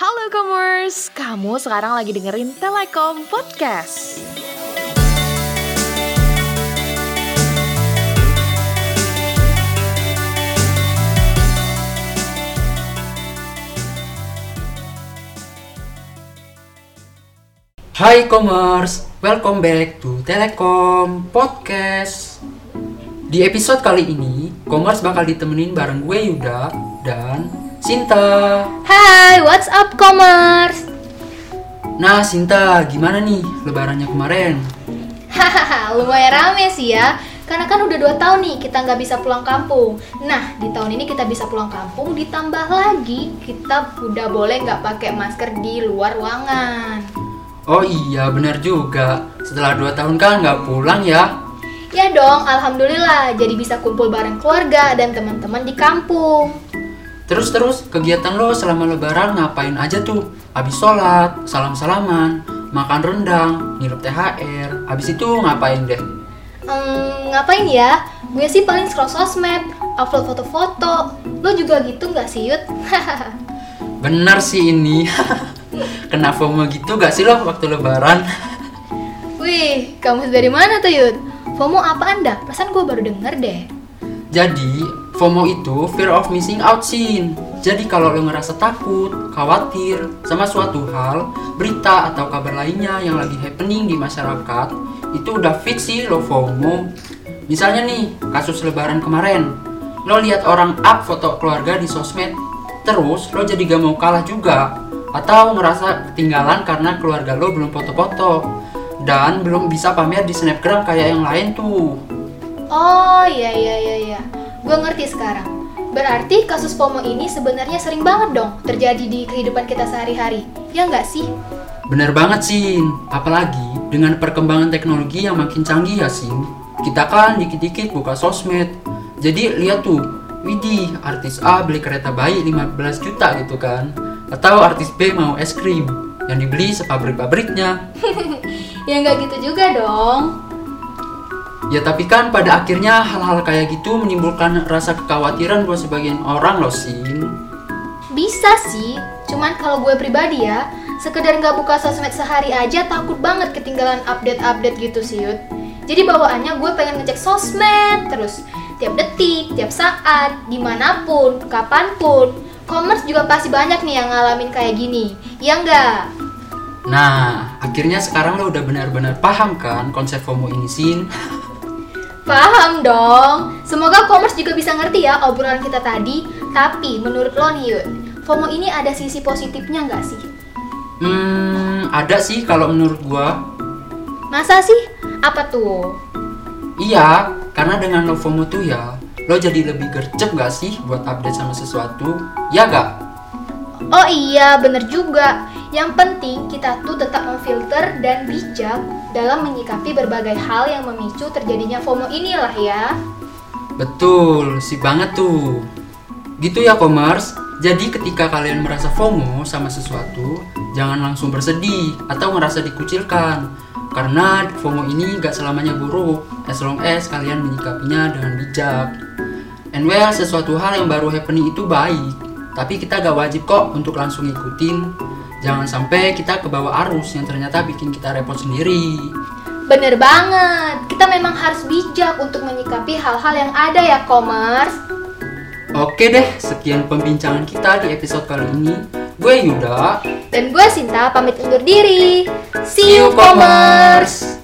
Halo Commerce, kamu sekarang lagi dengerin Telekom Podcast. Hai Commerce, welcome back to Telekom Podcast. Di episode kali ini, Commerce bakal ditemenin bareng gue Yuda dan Sinta. Hai, what's up commerce? Nah Sinta, gimana nih lebarannya kemarin? Hahaha, lumayan rame sih ya. Karena kan udah 2 tahun nih kita nggak bisa pulang kampung. Nah, di tahun ini kita bisa pulang kampung, ditambah lagi kita udah boleh nggak pakai masker di luar ruangan. Oh iya, bener juga. Setelah 2 tahun kan nggak pulang ya? Ya dong, alhamdulillah. Jadi bisa kumpul bareng keluarga dan teman-teman di kampung. Terus-terus kegiatan lo selama lebaran ngapain aja tuh? Abis sholat, salam-salaman, makan rendang, ngirup THR, abis itu ngapain deh? Hmm, ngapain ya? Gue sih paling scroll sosmed, upload foto-foto. Lo juga gitu nggak sih, Yud? Bener sih ini. Kena FOMO gitu gak sih lo waktu lebaran? Wih, kamu dari mana tuh, Yud? FOMO apa anda? Perasaan gue baru denger deh. Jadi, FOMO itu fear of missing out scene. Jadi kalau lo ngerasa takut, khawatir sama suatu hal, berita atau kabar lainnya yang lagi happening di masyarakat, itu udah fix sih lo FOMO. Misalnya nih, kasus lebaran kemarin. Lo lihat orang up foto keluarga di sosmed, terus lo jadi gak mau kalah juga. Atau ngerasa ketinggalan karena keluarga lo belum foto-foto. Dan belum bisa pamer di snapgram kayak yang lain tuh. Oh iya iya iya iya, gue ngerti sekarang. Berarti kasus FOMO ini sebenarnya sering banget dong terjadi di kehidupan kita sehari-hari, ya nggak sih? Bener banget Sin, apalagi dengan perkembangan teknologi yang makin canggih ya Sin Kita kan dikit-dikit buka sosmed Jadi lihat tuh, widih artis A beli kereta bayi 15 juta gitu kan Atau artis B mau es krim yang dibeli sepabrik-pabriknya Ya nggak gitu juga dong. Ya tapi kan pada akhirnya hal-hal kayak gitu menimbulkan rasa kekhawatiran buat sebagian orang loh Sin Bisa sih, cuman kalau gue pribadi ya, sekedar nggak buka sosmed sehari aja takut banget ketinggalan update-update gitu sih Yud. Jadi bawaannya gue pengen ngecek sosmed terus tiap detik, tiap saat, di mana pun, kapan pun. Commerce juga pasti banyak nih yang ngalamin kayak gini, ya nggak? Nah, akhirnya sekarang lo udah benar-benar paham kan konsep FOMO ini Sin Paham dong. Semoga commerce juga bisa ngerti ya obrolan kita tadi. Tapi menurut lo nih Yud, FOMO ini ada sisi positifnya nggak sih? Hmm, ada sih kalau menurut gua Masa sih? Apa tuh? Iya, karena dengan lo FOMO tuh ya, lo jadi lebih gercep gak sih buat update sama sesuatu? Ya gak? Oh iya, bener juga. Yang penting kita tuh tetap memfilter dan bijak dalam menyikapi berbagai hal yang memicu terjadinya FOMO inilah ya. Betul, sih banget tuh. Gitu ya, Commerce. Jadi ketika kalian merasa FOMO sama sesuatu, jangan langsung bersedih atau ngerasa dikucilkan. Karena FOMO ini gak selamanya buruk, as long as kalian menyikapinya dengan bijak. And well, sesuatu hal yang baru happening itu baik, tapi kita gak wajib kok untuk langsung ikutin. Jangan sampai kita ke bawah arus yang ternyata bikin kita repot sendiri. Bener banget, kita memang harus bijak untuk menyikapi hal-hal yang ada ya commerce. Oke deh, sekian pembincangan kita di episode kali ini. Gue Yuda, Dan gue Sinta pamit undur diri. See you, commerce!